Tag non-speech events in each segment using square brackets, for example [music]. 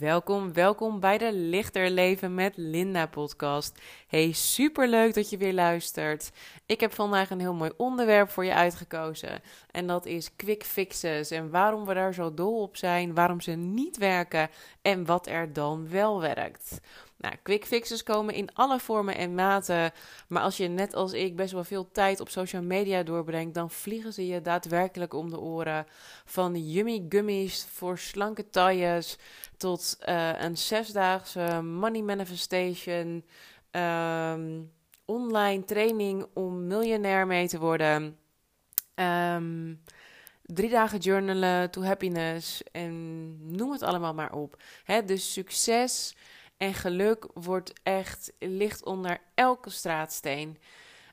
Welkom, welkom bij de Lichter Leven met Linda podcast. Hey, superleuk dat je weer luistert. Ik heb vandaag een heel mooi onderwerp voor je uitgekozen. En dat is quick fixes en waarom we daar zo dol op zijn, waarom ze niet werken en wat er dan wel werkt. Nou, quick fixes komen in alle vormen en maten. Maar als je net als ik best wel veel tijd op social media doorbrengt, dan vliegen ze je daadwerkelijk om de oren. Van yummy gummies voor slanke tailles tot uh, een zesdaagse money manifestation. Um, online training om miljonair mee te worden. Um, drie dagen journalen to happiness en noem het allemaal maar op. Hè, dus succes en geluk wordt echt licht onder elke straatsteen.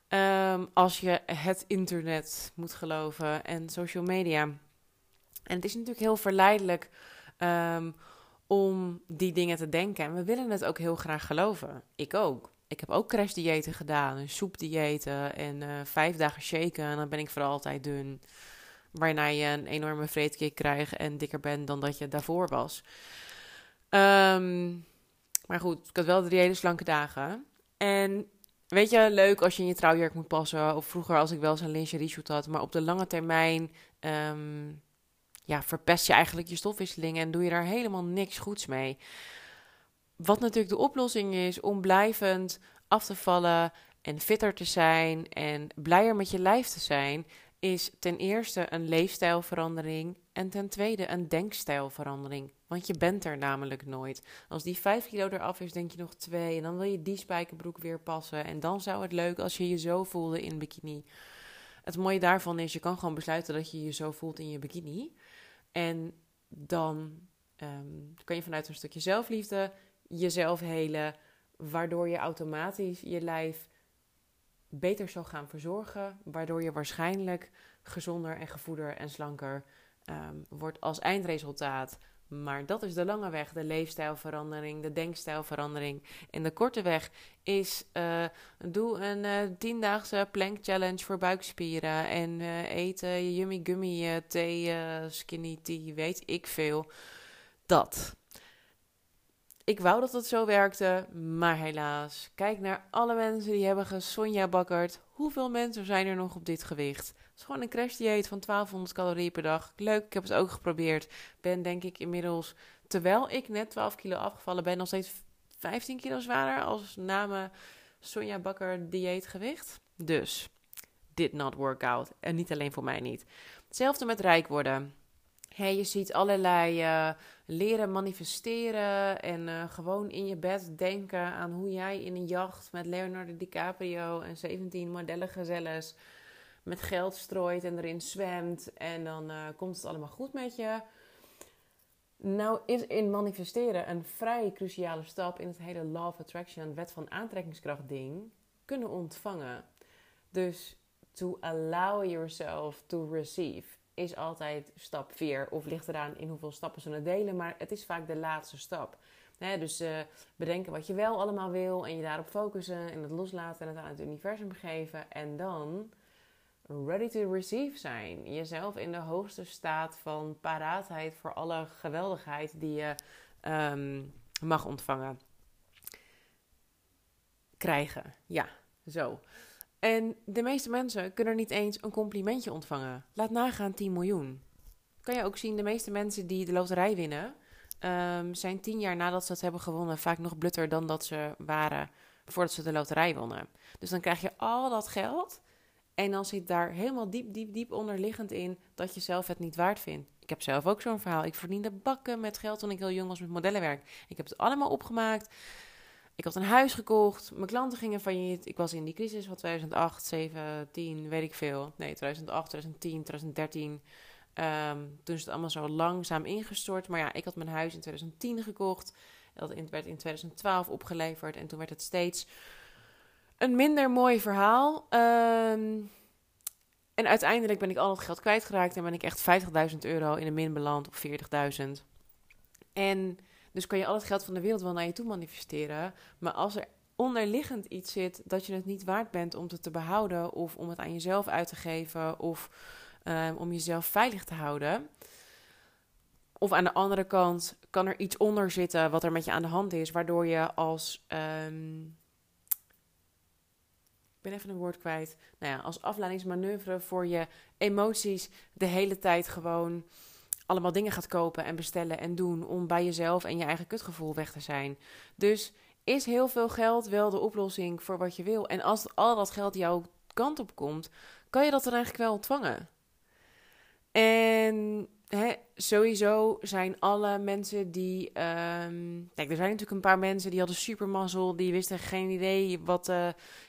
Um, als je het internet moet geloven en social media. En het is natuurlijk heel verleidelijk um, om die dingen te denken. En we willen het ook heel graag geloven. Ik ook. Ik heb ook crashdiëten gedaan, en soepdiëten en uh, vijf dagen shaken. En dan ben ik voor altijd dun. Waarna je een enorme vreedkick krijgt en dikker bent dan dat je daarvoor was. Um, maar goed, ik had wel drie hele slanke dagen. En weet je, leuk als je in je trouwjurk moet passen. Of vroeger als ik wel zo'n lingerie shoot had. Maar op de lange termijn um, ja, verpest je eigenlijk je stofwisseling en doe je daar helemaal niks goeds mee. Wat natuurlijk de oplossing is om blijvend af te vallen en fitter te zijn en blijer met je lijf te zijn, is ten eerste een leefstijlverandering en ten tweede een denkstijlverandering. Want je bent er namelijk nooit. Als die 5 kilo eraf is, denk je nog twee. En dan wil je die spijkerbroek weer passen. En dan zou het leuk als je je zo voelde in bikini. Het mooie daarvan is, je kan gewoon besluiten dat je je zo voelt in je bikini. En dan um, kan je vanuit een stukje zelfliefde jezelf helen. Waardoor je automatisch je lijf beter zal gaan verzorgen. Waardoor je waarschijnlijk gezonder en gevoeder en slanker um, wordt als eindresultaat. Maar dat is de lange weg, de leefstijlverandering, de denkstijlverandering. En de korte weg is: uh, doe een uh, tiendaagse plank challenge voor buikspieren. En uh, eten yummy gummy thee, skinny tea, weet ik veel. Dat. Ik wou dat het zo werkte, maar helaas. Kijk naar alle mensen die hebben gesonja bakkerd. Hoeveel mensen zijn er nog op dit gewicht? Het is gewoon een crashdieet van 1200 calorieën per dag. Leuk, ik heb het ook geprobeerd. Ben denk ik inmiddels, terwijl ik net 12 kilo afgevallen ben, nog steeds 15 kilo zwaarder als na mijn Sonja Bakker dieetgewicht. Dus, did not work out. En niet alleen voor mij niet. Hetzelfde met rijk worden. Hey, je ziet allerlei uh, leren manifesteren en uh, gewoon in je bed denken aan hoe jij in een jacht met Leonardo DiCaprio en 17 modellengezelles met geld strooit en erin zwemt en dan uh, komt het allemaal goed met je. Nou is in manifesteren een vrij cruciale stap in het hele Law of Attraction, wet van aantrekkingskracht ding, kunnen ontvangen. Dus to allow yourself to receive is altijd stap 4. Of ligt eraan in hoeveel stappen ze het delen, maar het is vaak de laatste stap. dus uh, bedenken wat je wel allemaal wil en je daarop focussen en het loslaten en het aan het universum geven. En dan ready to receive zijn. Jezelf in de hoogste staat van paraatheid voor alle geweldigheid die je um, mag ontvangen. Krijgen. Ja, zo. En de meeste mensen kunnen niet eens een complimentje ontvangen. Laat nagaan 10 miljoen. Kan je ook zien, de meeste mensen die de loterij winnen, um, zijn tien jaar nadat ze het hebben gewonnen vaak nog blutter dan dat ze waren voordat ze de loterij wonnen. Dus dan krijg je al dat geld en dan zit daar helemaal diep, diep, diep onderliggend in dat je zelf het niet waard vindt. Ik heb zelf ook zo'n verhaal. Ik verdiende bakken met geld toen ik heel jong was met modellenwerk. Ik heb het allemaal opgemaakt. Ik had een huis gekocht. Mijn klanten gingen failliet. Ik was in die crisis van 2008, 7, 10, weet ik veel. Nee, 2008, 2010, 2013. Um, toen is het allemaal zo langzaam ingestort. Maar ja, ik had mijn huis in 2010 gekocht. Dat werd in 2012 opgeleverd. En toen werd het steeds een minder mooi verhaal. Um, en uiteindelijk ben ik al het geld kwijtgeraakt. En ben ik echt 50.000 euro in de min beland. Of 40.000. En dus kan je al het geld van de wereld wel naar je toe manifesteren. Maar als er onderliggend iets zit dat je het niet waard bent om het te behouden, of om het aan jezelf uit te geven, of um, om jezelf veilig te houden, Of aan de andere kant kan er iets onder zitten wat er met je aan de hand is, waardoor je als. ehm, ik ben even een woord kwijt. Nou ja, als afleidingsmanoeuvre voor je emoties de hele tijd gewoon allemaal dingen gaat kopen en bestellen en doen om bij jezelf en je eigen kutgevoel weg te zijn. Dus is heel veel geld wel de oplossing voor wat je wil? En als al dat geld jouw kant op komt, kan je dat dan eigenlijk wel ontvangen? En hè, sowieso zijn alle mensen die. ehm, kijk, er zijn natuurlijk een paar mensen die hadden supermazzel. Die wisten geen idee wat uh,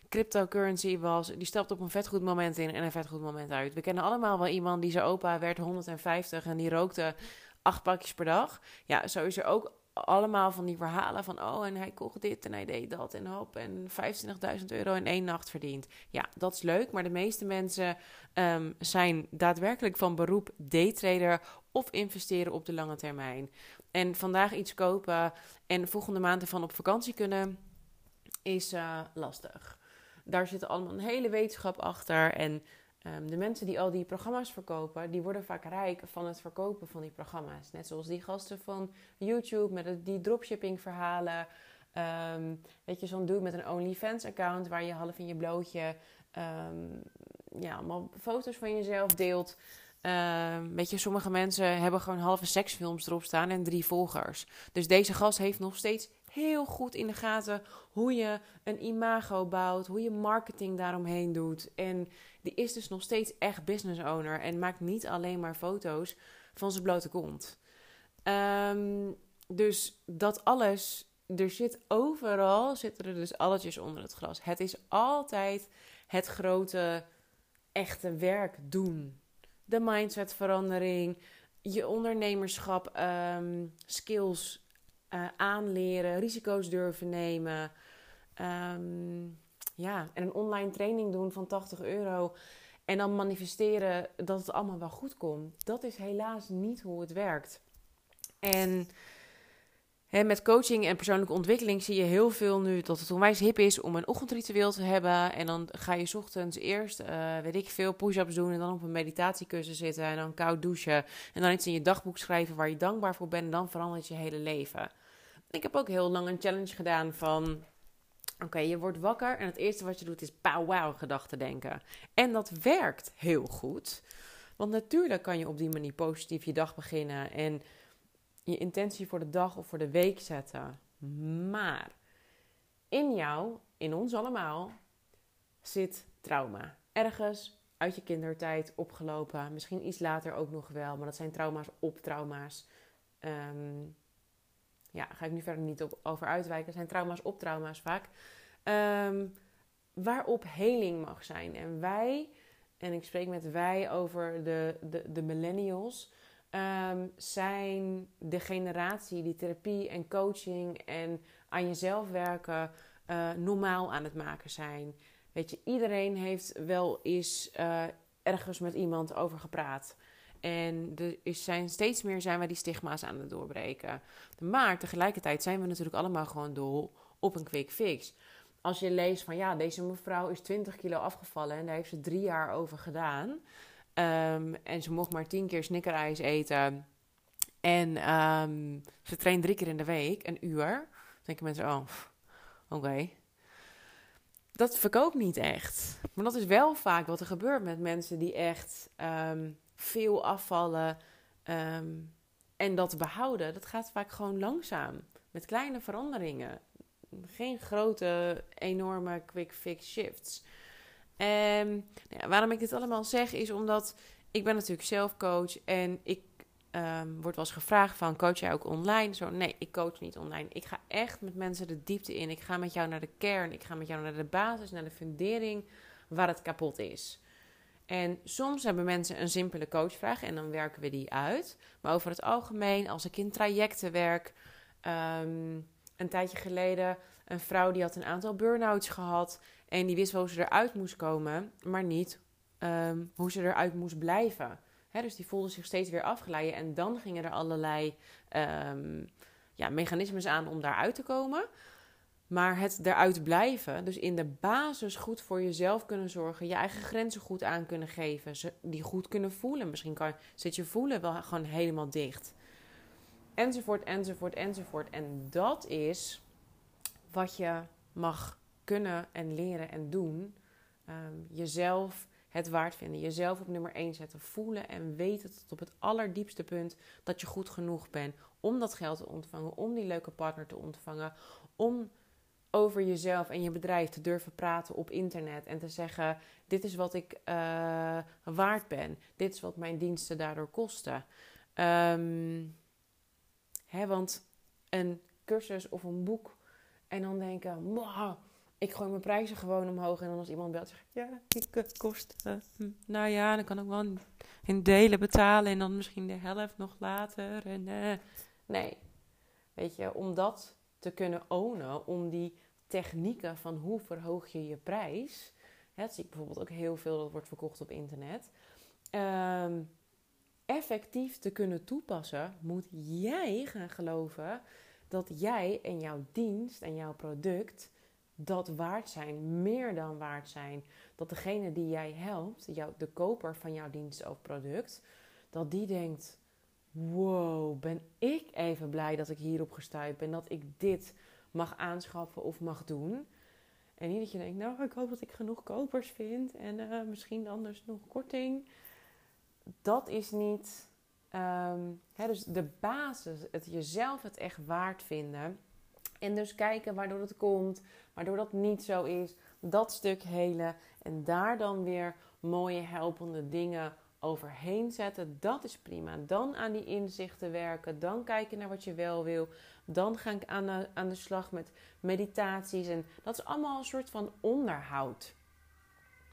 cryptocurrency was. Die stapte op een vet goed moment in en een vet goed moment uit. We kennen allemaal wel iemand die zijn opa werd 150 en die rookte acht pakjes per dag. Ja, er ook allemaal van die verhalen van... oh, en hij kocht dit en hij deed dat en hop... en 25.000 euro in één nacht verdiend. Ja, dat is leuk, maar de meeste mensen um, zijn daadwerkelijk van beroep daytrader... of investeren op de lange termijn. En vandaag iets kopen en volgende maand ervan op vakantie kunnen... is uh, lastig. Daar zit allemaal een hele wetenschap achter en... Um, de mensen die al die programma's verkopen, die worden vaak rijk van het verkopen van die programma's. Net zoals die gasten van YouTube met die dropshipping verhalen. Um, weet je, zo'n dude met een OnlyFans account waar je half in je blootje um, ja, allemaal foto's van jezelf deelt. weet je, sommige mensen hebben gewoon halve seksfilms erop staan en drie volgers. Dus deze gast heeft nog steeds heel goed in de gaten hoe je een imago bouwt, hoe je marketing daaromheen doet. En die is dus nog steeds echt business owner en maakt niet alleen maar foto's van zijn blote kont. Um, dus dat alles, er zit overal, zitten er dus alletjes onder het gras. Het is altijd het grote, echte werk doen. De mindsetverandering, je ondernemerschap, um, skills uh, aanleren, risico's durven nemen. Um, ja, en een online training doen van 80 euro. En dan manifesteren dat het allemaal wel goed komt. Dat is helaas niet hoe het werkt. En met coaching en persoonlijke ontwikkeling zie je heel veel nu dat het onwijs hip is om een ochtendritueel te hebben. En dan ga je ochtends eerst, uh, weet ik veel, push-ups doen. En dan op een meditatiekussen zitten. En dan koud douchen. En dan iets in je dagboek schrijven waar je dankbaar voor bent. En dan verandert je hele leven. Ik heb ook heel lang een challenge gedaan van Oké, je wordt wakker en het eerste wat je doet is pow wow gedachten denken. En dat werkt heel goed. Want natuurlijk kan je op die manier positief je dag beginnen en je intentie voor de dag of voor de week zetten. Maar in jou, in ons allemaal, zit trauma. Ergens uit je kindertijd opgelopen. Misschien iets later ook nog wel, maar dat zijn trauma's op trauma's. Um, ja, ga ik nu verder niet op, over uitwijken. Het zijn trauma's op trauma's vaak. Um, waarop heling mag zijn. En wij, en ik spreek met wij over de, de, de millennials, um, zijn de generatie die therapie en coaching en aan jezelf werken uh, normaal aan het maken zijn. Weet je, iedereen heeft wel eens uh, ergens met iemand over gepraat. En er zijn steeds meer zijn wij die stigma's aan het doorbreken. Maar tegelijkertijd zijn we natuurlijk allemaal gewoon dol op een quick fix. Als je leest van ja, deze mevrouw is 20 kilo afgevallen en daar heeft ze drie jaar over gedaan. Um, en ze mocht maar 10 keer snickerijs eten. En um, ze traint drie keer in de week, een uur. Dan denken mensen, oh, oké. Dat verkoopt niet echt. Maar dat is wel vaak wat er gebeurt met mensen die echt um, veel afvallen en dat behouden. Dat gaat vaak gewoon langzaam. Met kleine veranderingen. Geen grote, enorme quick fix shifts. Ja, waarom ik dit allemaal zeg is omdat ik ben natuurlijk zelf coach en ik um, word wel eens gevraagd van coach jij ook online? Zo nee, ik coach niet online. Ik ga echt met mensen de diepte in. Ik ga met jou naar de kern. Ik ga met jou naar de basis, naar de fundering waar het kapot is. En soms hebben mensen een simpele coachvraag en dan werken we die uit. Maar over het algemeen, als ik in trajecten werk, um, een tijdje geleden een vrouw die had een aantal burn-outs gehad en die wist hoe ze eruit moest komen, maar niet um, hoe ze eruit moest blijven. Dus die voelde zich steeds weer afgeleid en dan gingen er allerlei um, ja, mechanismes aan om daaruit te komen. Maar het eruit blijven, dus in de basis goed voor jezelf kunnen zorgen, je eigen grenzen goed aan kunnen geven, die goed kunnen voelen. Misschien kan, zit je voelen wel gewoon helemaal dicht. enzovoort, enzovoort, enzovoort. En dat is wat je mag kunnen en leren en doen. Ehm, jezelf het waard vinden. Jezelf op nummer 1 zetten. Voelen en weten tot op het allerdiepste punt dat je goed genoeg bent om dat geld te ontvangen, om die leuke partner te ontvangen, om over jezelf en je bedrijf te durven praten op internet en te zeggen: Dit is wat ik uh, waard ben, dit is wat mijn diensten daardoor kosten. Um, hè, want een cursus of een boek en dan denken: wow, ik gooi mijn prijzen gewoon omhoog. En dan als iemand belt, zeg ik: Ja, die kost. Uh, nou ja, dan kan ik wel in delen betalen en dan misschien de helft nog later. En, uh, nee, weet je, om dat te kunnen ownen, om die technieken van hoe verhoog je je prijs. Hè, dat zie ik bijvoorbeeld ook heel veel dat wordt verkocht op internet. Um, effectief te kunnen toepassen, moet jij gaan geloven dat jij en jouw dienst en jouw product dat waard zijn, meer dan waard zijn. Dat degene die jij helpt, jou, de koper van jouw dienst of product, dat die denkt: wow, ben ik even blij dat ik hierop gestuurd ben, dat ik dit mag aanschaffen of mag doen. En niet dat je denkt, nou, ik hoop dat ik genoeg kopers vind en uh, misschien anders nog korting. Dat is niet. Um, hè, dus de basis, het jezelf het echt waard vinden. En dus kijken waardoor het komt, waardoor dat niet zo is. Dat stuk helen. En daar dan weer mooie helpende dingen overheen zetten, dat is prima. Dan aan die inzichten werken, dan kijken naar wat je wel wil. Dan ga ik aan de, aan de slag met meditaties. En dat is allemaal een soort van onderhoud.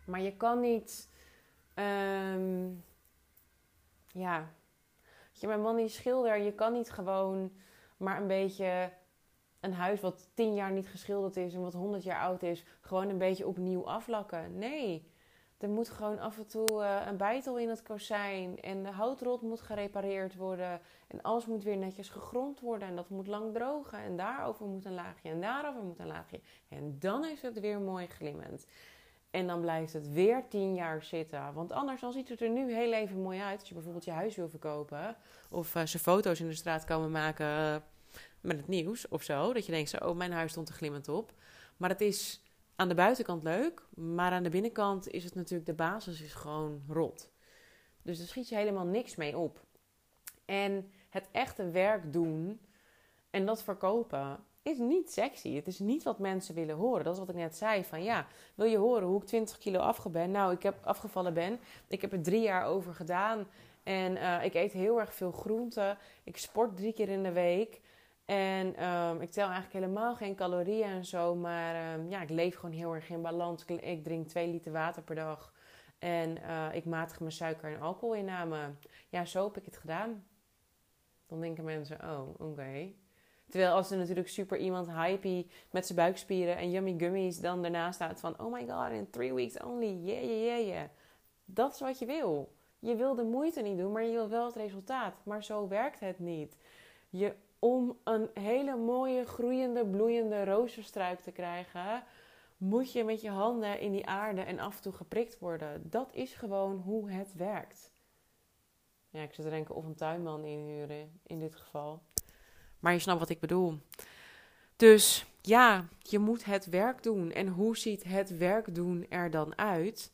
Maar je kan niet. Um, ja. Je, mijn man die schilder, je kan niet gewoon maar een beetje een huis wat tien jaar niet geschilderd is en wat honderd jaar oud is, gewoon een beetje opnieuw aflakken. Nee. Er moet gewoon af en toe uh, een bijtel in het kozijn. En de houtrot moet gerepareerd worden. En alles moet weer netjes gegrond worden. En dat moet lang drogen. En daarover moet een laagje. En daarover moet een laagje. En dan is het weer mooi glimmend. En dan blijft het weer tien jaar zitten. Want anders dan ziet het er nu heel even mooi uit. Als je bijvoorbeeld je huis wil verkopen. Of uh, ze foto's in de straat komen maken uh, met het nieuws of zo. Dat je denkt zo, oh mijn huis stond er glimmend op. Maar het is aan de buitenkant leuk, maar aan de binnenkant is het natuurlijk de basis is gewoon rot. Dus daar schiet je helemaal niks mee op. En het echte werk doen en dat verkopen is niet sexy. Het is niet wat mensen willen horen. Dat is wat ik net zei. Van ja, wil je horen hoe ik 20 kilo afgevallen ben? Nou, ik heb afgevallen ben. Ik heb er drie jaar over gedaan. En uh, ik eet heel erg veel groenten. Ik sport drie keer in de week. En um, ik tel eigenlijk helemaal geen calorieën en zo. Maar um, ja, ik leef gewoon heel erg in balans. Ik, drink 2 liter water per dag. En uh, ik matig mijn suiker- en alcoholinname. Ja, zo heb ik het gedaan. Dan denken mensen, oh, oké. Okay. Terwijl als er natuurlijk super iemand hypey met zijn buikspieren en yummy gummies dan daarna staat van... Oh my god, in three weeks only, yeah, yeah, yeah, yeah. Dat is wat je wil. Je wil de moeite niet doen, maar je wil wel het resultaat. Maar zo werkt het niet. Je om een hele mooie, groeiende, bloeiende rozenstruik te krijgen, moet je met je handen in die aarde en af en toe geprikt worden. Dat is gewoon hoe het werkt. Ja, ik zit denken of een tuinman inhuren in dit geval. Maar je snapt wat ik bedoel. Dus ja, je moet het werk doen. En hoe ziet het werk doen er dan uit?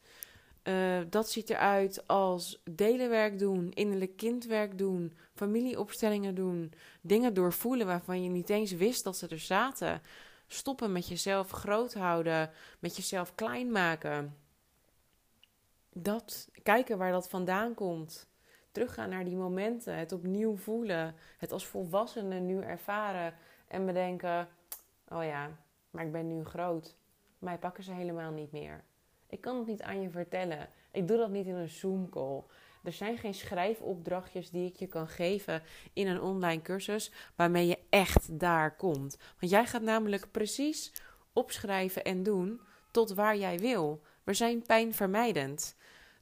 Uh, dat ziet eruit als delenwerk doen, innerlijk kindwerk doen, familieopstellingen doen, dingen doorvoelen waarvan je niet eens wist dat ze er zaten. Stoppen met jezelf groot houden, met jezelf klein maken. Dat, kijken waar dat vandaan komt. Teruggaan naar die momenten, het opnieuw voelen, het als volwassene nu ervaren en bedenken: oh ja, maar ik ben nu groot. Mij pakken ze helemaal niet meer. Ik kan het niet aan je vertellen. Ik doe dat niet in een Zoom-call. Er zijn geen schrijfopdrachtjes die ik je kan geven in een online cursus waarmee je echt daar komt. Want jij gaat namelijk precies opschrijven en doen tot waar jij wil. We zijn pijnvermijdend.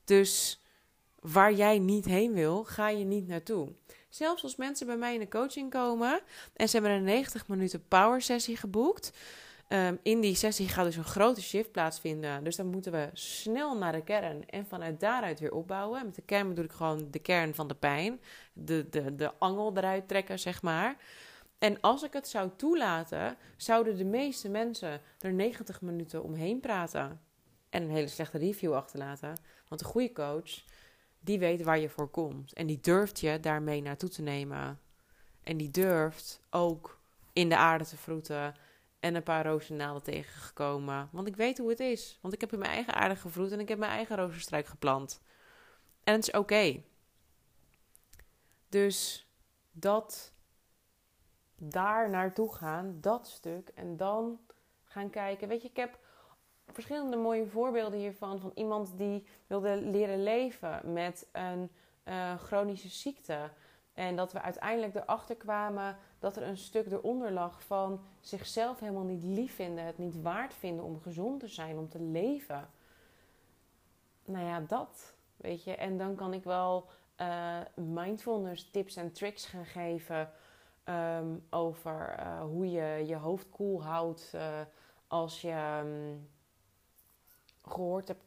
Dus waar jij niet heen wil, ga je niet naartoe. Zelfs als mensen bij mij in de coaching komen en ze hebben een 90 minuten power sessie geboekt Ehm, in die sessie gaat dus een grote shift plaatsvinden. Dus dan moeten we snel naar de kern en vanuit daaruit weer opbouwen. Met de kern bedoel ik gewoon de kern van de pijn. De, de, de angel eruit trekken, zeg maar. En als ik het zou toelaten, zouden de meeste mensen er 90 minuten omheen praten. En een hele slechte review achterlaten. Want een goede coach, die weet waar je voor komt. En die durft je daarmee naartoe te nemen. En die durft ook in de aarde te vroeten en een paar rozennaden tegengekomen. Want ik weet hoe het is. Want ik heb in mijn eigen aarde gevroed en ik heb mijn eigen rozenstruik geplant. En het is oké. Dus dat daar naartoe gaan, dat stuk. En dan gaan kijken. Weet je, ik heb verschillende mooie voorbeelden hiervan. Van iemand die wilde leren leven met een uh, chronische ziekte. En dat we uiteindelijk erachter kwamen dat er een stuk eronder lag van zichzelf helemaal niet lief vinden, het niet waard vinden om gezond te zijn, om te leven. Nou ja, dat, weet je. En dan kan ik wel uh, mindfulness tips en tricks gaan geven ehm, over uh, hoe je je hoofd koel houdt uh, als je um, gehoord hebt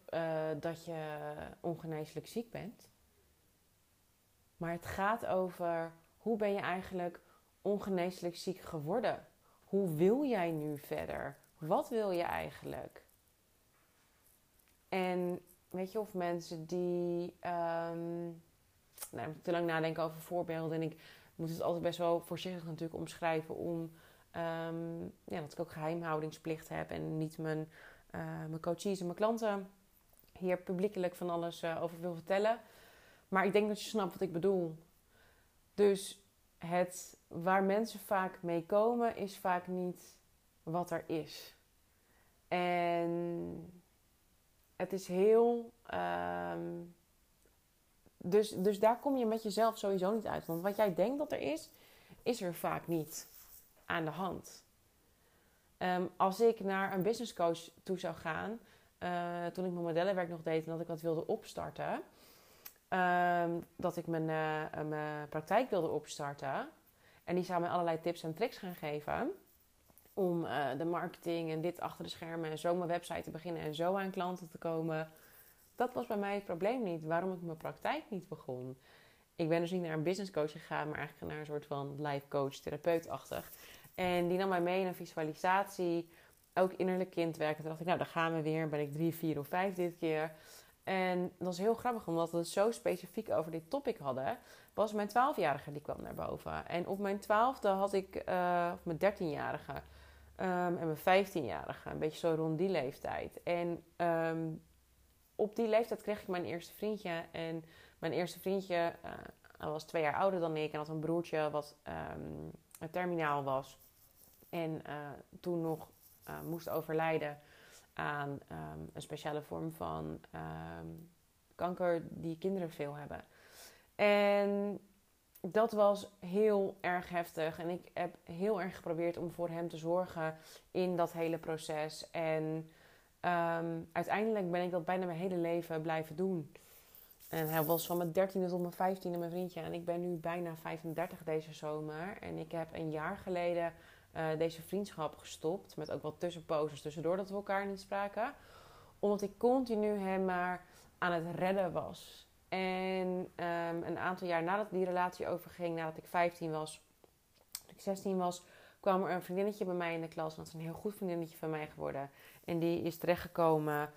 dat je ongeneeslijk ziek bent. Maar het gaat over hoe ben je eigenlijk ongeneeslijk ziek geworden? Hoe wil jij nu verder? Wat wil je eigenlijk? En weet je, of mensen die um, nou, te lang nadenken over voorbeelden. En ik moet het altijd best wel voorzichtig natuurlijk omschrijven om um, ja, dat ik ook geheimhoudingsplicht heb en niet mijn, uh, mijn coaches en mijn klanten hier publiekelijk van alles uh, over wil vertellen. Maar ik denk dat je snapt wat ik bedoel. Dus het waar mensen vaak mee komen, is vaak niet wat er is. En het is heel. Um, dus, dus daar kom je met jezelf sowieso niet uit. Want wat jij denkt dat er is, is er vaak niet aan de hand. Um, als ik naar een business coach toe zou gaan, uh, toen ik mijn modellenwerk nog deed en dat ik wat wilde opstarten, um, dat ik mijn, uh, mijn praktijk wilde opstarten, en die zou mij allerlei tips en tricks gaan geven. Om uh, de marketing en dit achter de schermen en zo mijn website te beginnen en zo aan klanten te komen. Dat was bij mij het probleem niet. Waarom ik mijn praktijk niet begon. Ik ben dus niet naar een business coach gegaan, maar eigenlijk naar een soort van life coach, therapeutachtig. En die nam mij mee een visualisatie. Ook innerlijk kindwerken. Toen dacht ik, nou, daar gaan we weer. Ben ik drie, vier of vijf dit keer. En dat was heel grappig, omdat we het zo specifiek over dit topic hadden was mijn 12-jarige die kwam naar boven. En op mijn 12e had ik, uh, of mijn 13-jarige um, en mijn 15-jarige, een beetje zo rond die leeftijd. En um, op die leeftijd kreeg ik mijn eerste vriendje. En mijn eerste vriendje uh, was twee jaar ouder dan ik en had een broertje wat een terminaal was. En uh, toen nog moest overlijden aan een speciale vorm van kanker die kinderen veel hebben. En dat was heel erg heftig. En ik heb heel erg geprobeerd om voor hem te zorgen in dat hele proces. En um, uiteindelijk ben ik dat bijna mijn hele leven blijven doen. En hij was van mijn dertiende tot mijn vijftiende mijn vriendje. En ik ben nu bijna 35 deze zomer. En ik heb een jaar geleden uh, deze vriendschap gestopt. Met ook wat tussenposes tussendoor dat we elkaar niet spraken. Omdat ik continu hem maar aan het redden was. En um, een aantal jaar nadat die relatie overging, nadat ik 15 was, ik 16 was, kwam er een vriendinnetje bij mij in de klas. Dat is een heel goed vriendinnetje van mij geworden. En die is terechtgekomen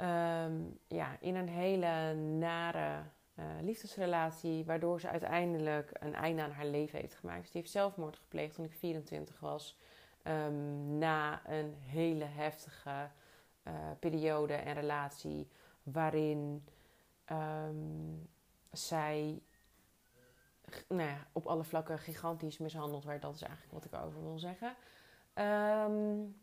um, ja, in een hele nare uh, liefdesrelatie, waardoor ze uiteindelijk een einde aan haar leven heeft gemaakt. Dus die heeft zelfmoord gepleegd toen ik 24 was. Um, na een hele heftige uh, periode en relatie waarin um, zij nou ja, op alle vlakken gigantisch mishandeld werd. Dat is eigenlijk wat ik erover wil zeggen. Um,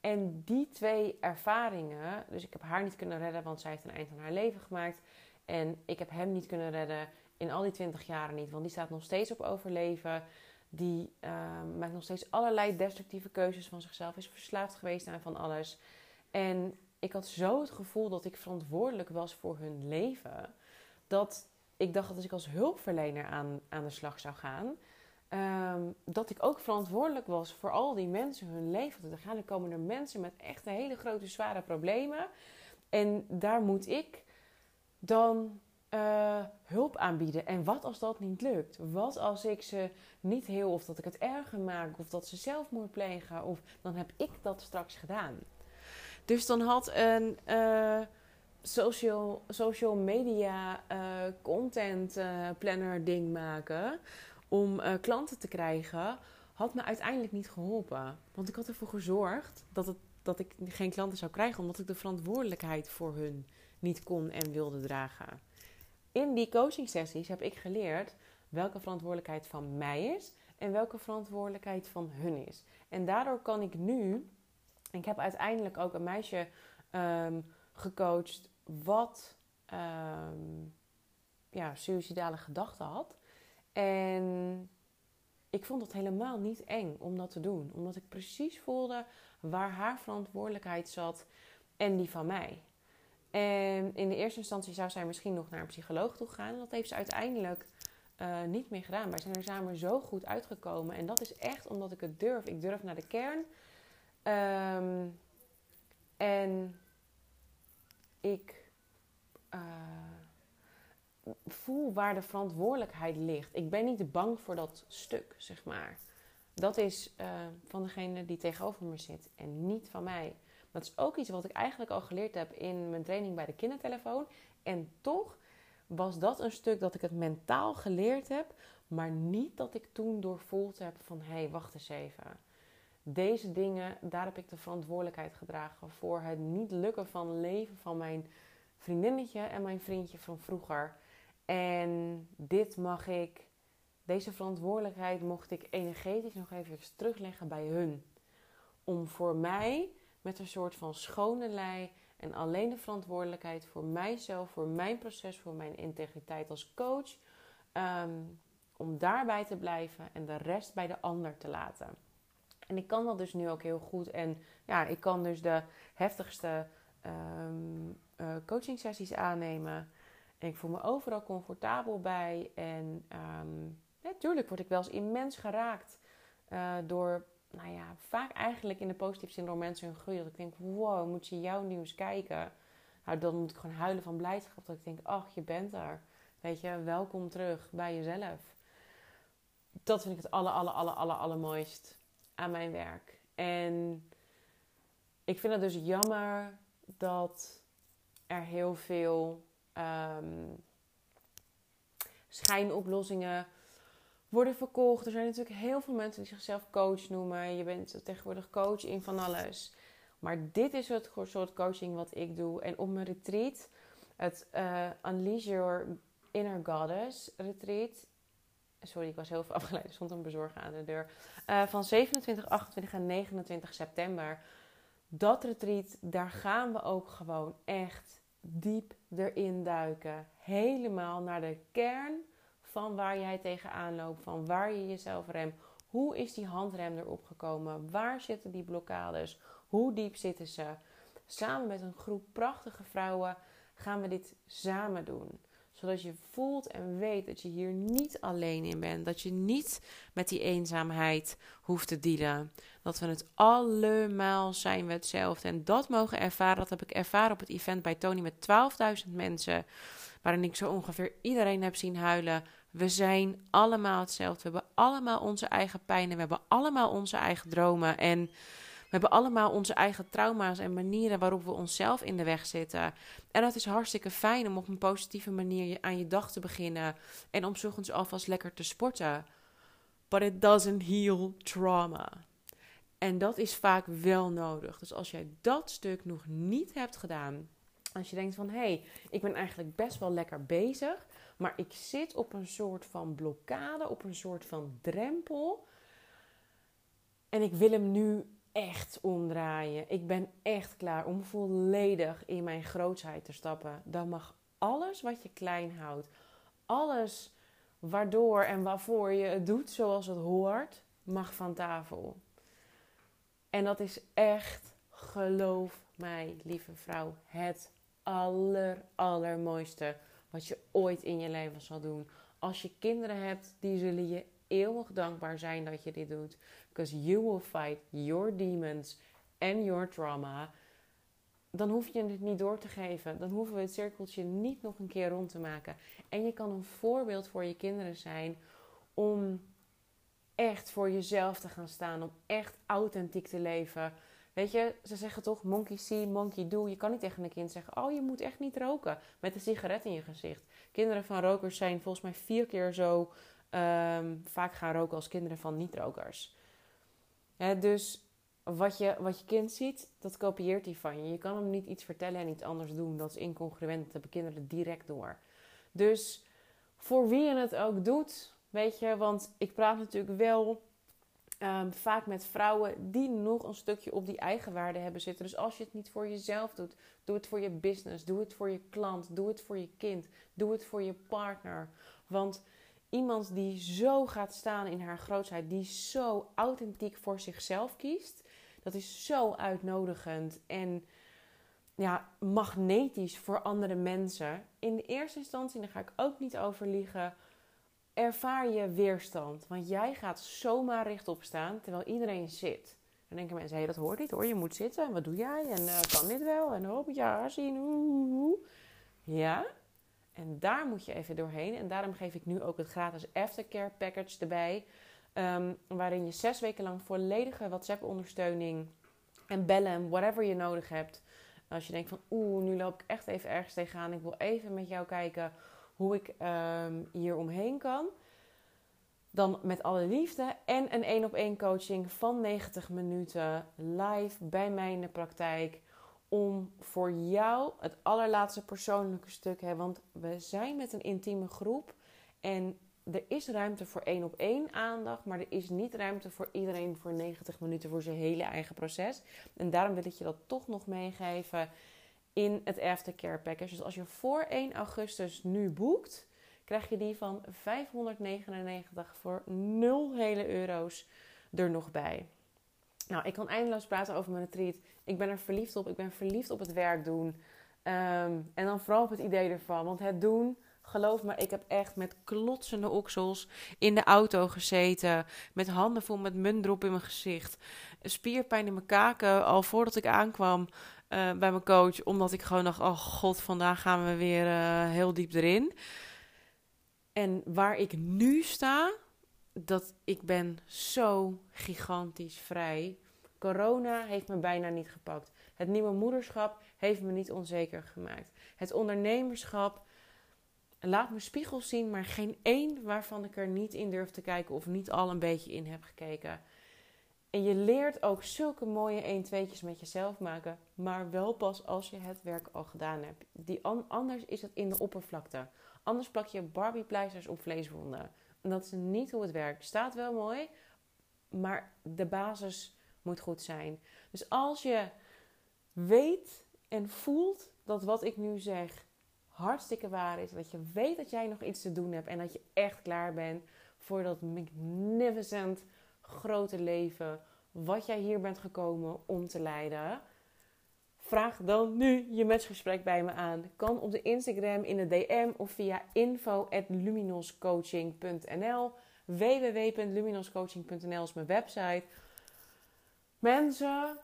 en die twee ervaringen, dus ik heb haar niet kunnen redden, want zij heeft een eind aan haar leven gemaakt. En ik heb hem niet kunnen redden in al die twintig jaren niet, want die staat nog steeds op overleven. Die uh, maakt nog steeds allerlei destructieve keuzes van zichzelf, is verslaafd geweest aan van alles. En ik had zo het gevoel dat ik verantwoordelijk was voor hun leven. Dat ik dacht dat als ik als hulpverlener aan, aan de slag zou gaan, ehm, dat ik ook verantwoordelijk was voor al die mensen hun leven te gaan. Er komen er mensen met echt hele grote, zware problemen. En daar moet ik dan uh, hulp aanbieden. En wat als dat niet lukt? Wat als ik ze niet heel, of dat ik het erger maak, of dat ze zelfmoord plegen, of dan heb ik dat straks gedaan. Dus dan had een uh, social, social media uh, content planner ding maken om klanten te krijgen, had me uiteindelijk niet geholpen. Want ik had ervoor gezorgd dat, het, dat ik geen klanten zou krijgen, omdat ik de verantwoordelijkheid voor hun niet kon en wilde dragen in die coaching sessies heb ik geleerd welke verantwoordelijkheid van mij is en welke verantwoordelijkheid van hun is. En daardoor kan ik nu, ik heb uiteindelijk ook een meisje um, gecoacht wat um, ja, suicidale gedachten had. En ik vond het helemaal niet eng om dat te doen, omdat ik precies voelde waar haar verantwoordelijkheid zat en die van mij. En in de eerste instantie zou zij misschien nog naar een psycholoog toe gaan. Dat heeft ze uiteindelijk uh, niet meer gedaan. Wij zijn er samen zo goed uitgekomen. En dat is echt omdat ik het durf. Ik durf naar de kern. Um, en ik uh, voel waar de verantwoordelijkheid ligt. Ik ben niet bang voor dat stuk, zeg maar. Dat is uh, van degene die tegenover me zit en niet van mij. Dat is ook iets wat ik eigenlijk al geleerd heb in mijn training bij de kindertelefoon. En toch was dat een stuk dat ik het mentaal geleerd heb, maar niet dat ik toen doorvoeld heb van hé, hey, wacht eens even. Deze dingen, daar heb ik de verantwoordelijkheid gedragen voor het niet lukken van leven van mijn vriendinnetje en mijn vriendje van vroeger. En dit mag ik, deze verantwoordelijkheid mocht ik energetisch nog even terugleggen bij hun. Om voor mij met een soort van schone lei en alleen de verantwoordelijkheid voor mijzelf, voor mijn proces, voor mijn integriteit als coach. Ehm, om daarbij te blijven en de rest bij de ander te laten. En ik kan dat dus nu ook heel goed. En ja, ik kan dus de heftigste um, coaching sessies aannemen. En ik voel me overal comfortabel bij. En natuurlijk word ik wel eens immens geraakt uh, door nou ja, vaak eigenlijk in de positieve zin door mensen hun groei. Dat ik denk, wow, moet je jouw nieuws kijken? Nou, dan moet ik gewoon huilen van blijdschap. Dat ik denk, ach, je bent er. Weet je, welkom terug bij jezelf. Dat vind ik het aller, aller, aller, aller, allermooist aan mijn werk. En ik vind het dus jammer dat er heel veel um, schijnoplossingen worden verkocht. Er zijn natuurlijk heel veel mensen die zichzelf coach noemen. Je bent tegenwoordig coach in van alles. Maar dit is het soort coaching wat ik doe. En op mijn retreat, het uh, Unleash Your Inner Goddess retreat. Sorry, ik was heel veel [laughs] afgeleid. Er stond een bezorger aan de deur. Uh, van 27, 28 en 29 september. Dat retreat, daar gaan we ook gewoon echt diep erin duiken. Helemaal naar de kern van waar jij tegenaan loopt, van waar je jezelf remt. Hoe is die handrem erop gekomen? Waar zitten die blokkades? Hoe diep zitten ze? Samen met een groep prachtige vrouwen gaan we dit samen doen. Zodat je voelt en weet dat je hier niet alleen in bent. Dat je niet met die eenzaamheid hoeft te dealen. Dat we het allemaal zijn we hetzelfde. En dat mogen ervaren, dat heb ik ervaren op het event bij Tony met 12.000 mensen. Waarin ik zo ongeveer iedereen heb zien huilen we zijn allemaal hetzelfde. We hebben allemaal onze eigen pijnen. We hebben allemaal onze eigen dromen. En we hebben allemaal onze eigen trauma's en manieren waarop we onszelf in de weg zitten. En dat is hartstikke fijn om op een positieve manier aan je dag te beginnen. En om ochtends alvast lekker te sporten. But it doesn't heal trauma. En dat is vaak wel nodig. Dus als jij dat stuk nog niet hebt gedaan. Als je denkt van hé, hey, ik ben eigenlijk best wel lekker bezig. Maar ik zit op een soort van blokkade, op een soort van drempel. En ik wil hem nu echt omdraaien. Ik ben echt klaar om volledig in mijn grootsheid te stappen. Dan mag alles wat je klein houdt, alles waardoor en waarvoor je het doet zoals het hoort, mag van tafel. En dat is echt, geloof mij, lieve vrouw, het aller, allermooiste wat je ooit in je leven zal doen. Als je kinderen hebt, die zullen je eeuwig dankbaar zijn dat je dit doet. Because you will fight your demons and your trauma. Dan hoef je het niet door te geven. Dan hoeven we het cirkeltje niet nog een keer rond te maken. En je kan een voorbeeld voor je kinderen zijn om echt voor jezelf te gaan staan. Om echt authentiek te leven. Weet je, ze zeggen toch monkey see, monkey do. Je kan niet tegen een kind zeggen: Oh, je moet echt niet roken. Met een sigaret in je gezicht. Kinderen van rokers zijn volgens mij vier keer zo um, vaak gaan roken als kinderen van niet-rokers. dus wat je, wat je kind ziet, dat kopieert hij van je. Je kan hem niet iets vertellen en iets anders doen. Dat is incongruent. Dat hebben kinderen direct door. Dus voor wie je het ook doet, weet je, want ik praat natuurlijk wel Ehm, vaak met vrouwen die nog een stukje op die eigenwaarde hebben zitten. Dus als je het niet voor jezelf doet, doe het voor je business, doe het voor je klant, doe het voor je kind, doe het voor je partner. Want iemand die zo gaat staan in haar grootheid, die zo authentiek voor zichzelf kiest, dat is zo uitnodigend en ja, magnetisch voor andere mensen. In de eerste instantie, daar ga ik ook niet over liegen ervaar je weerstand. Want jij gaat zomaar rechtop staan terwijl iedereen zit. Dan denken mensen, hé, dat hoort niet hoor. Je moet zitten. Wat doe jij? En uh, kan dit wel? En hoop ja, zien. Oeh, Ja. En daar moet je even doorheen. En daarom geef ik nu ook het gratis aftercare package erbij. Um, waarin je zes weken lang volledige WhatsApp-ondersteuning en bellen, whatever je nodig hebt. Als je denkt van, oeh, nu loop ik echt even ergens tegenaan. Ik wil even met jou kijken hoe ik um, hier omheen kan. Dan met alle liefde en een één op één coaching van 90 minuten live bij mij in de praktijk. Om voor jou het allerlaatste persoonlijke stuk hebben. Want we zijn met een intieme groep. En er is ruimte voor één op één aandacht. Maar er is niet ruimte voor iedereen voor 90 minuten voor zijn hele eigen proces. En daarom wil ik je dat toch nog meegeven in het aftercare package. Dus als je voor 1 augustus nu boekt, krijg je die van 599 voor 0 hele euro's er nog bij. Nou, ik kan eindeloos praten over mijn retreat. Ik ben er verliefd op. Ik ben verliefd op het werk doen. Ehm, en dan vooral op het idee ervan. Want het doen, geloof me, ik heb echt met klotsende oksels in de auto gezeten. Met handen vol met muntdrop in mijn gezicht. Spierpijn in mijn kaken al voordat ik aankwam. Eh, bij mijn coach. Omdat ik gewoon dacht: oh god, vandaag gaan we weer uh, heel diep erin. En waar ik nu sta, dat ik ben zo gigantisch vrij. Corona heeft me bijna niet gepakt. Het nieuwe moederschap heeft me niet onzeker gemaakt. Het ondernemerschap laat me spiegels zien, maar geen één waarvan ik er niet in durf te kijken of niet al een beetje in heb gekeken. En je leert ook zulke mooie 1 2tjes met jezelf maken, maar wel pas als je het werk al gedaan hebt. Die anders is het in de oppervlakte. Anders plak je Barbie pleisters op vleeswonden. En dat is niet hoe het werkt. Staat wel mooi, maar de basis moet goed zijn. Dus als je weet en voelt dat wat ik nu zeg hartstikke waar is, dat je weet dat jij nog iets te doen hebt en dat je echt klaar bent voor dat magnificent grote leven wat jij hier bent gekomen om te leiden. Vraag dan nu je matchgesprek bij me aan. Kan op de Instagram, in de DM of via info.luminoscoaching.nl www.luminoscoaching.nl is mijn website. Mensen,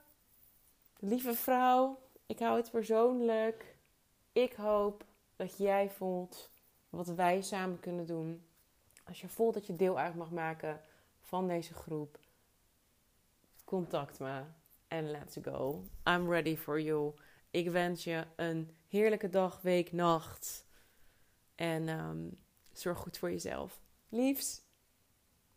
lieve vrouw, ik hou het persoonlijk. Ik hoop dat jij voelt wat wij samen kunnen doen. Als je voelt dat je deel uit mag maken van deze groep, contact me en let's go. I'm ready for you. Ik wens je een heerlijke dag, week, nacht. En um, zorg goed voor jezelf. Liefs.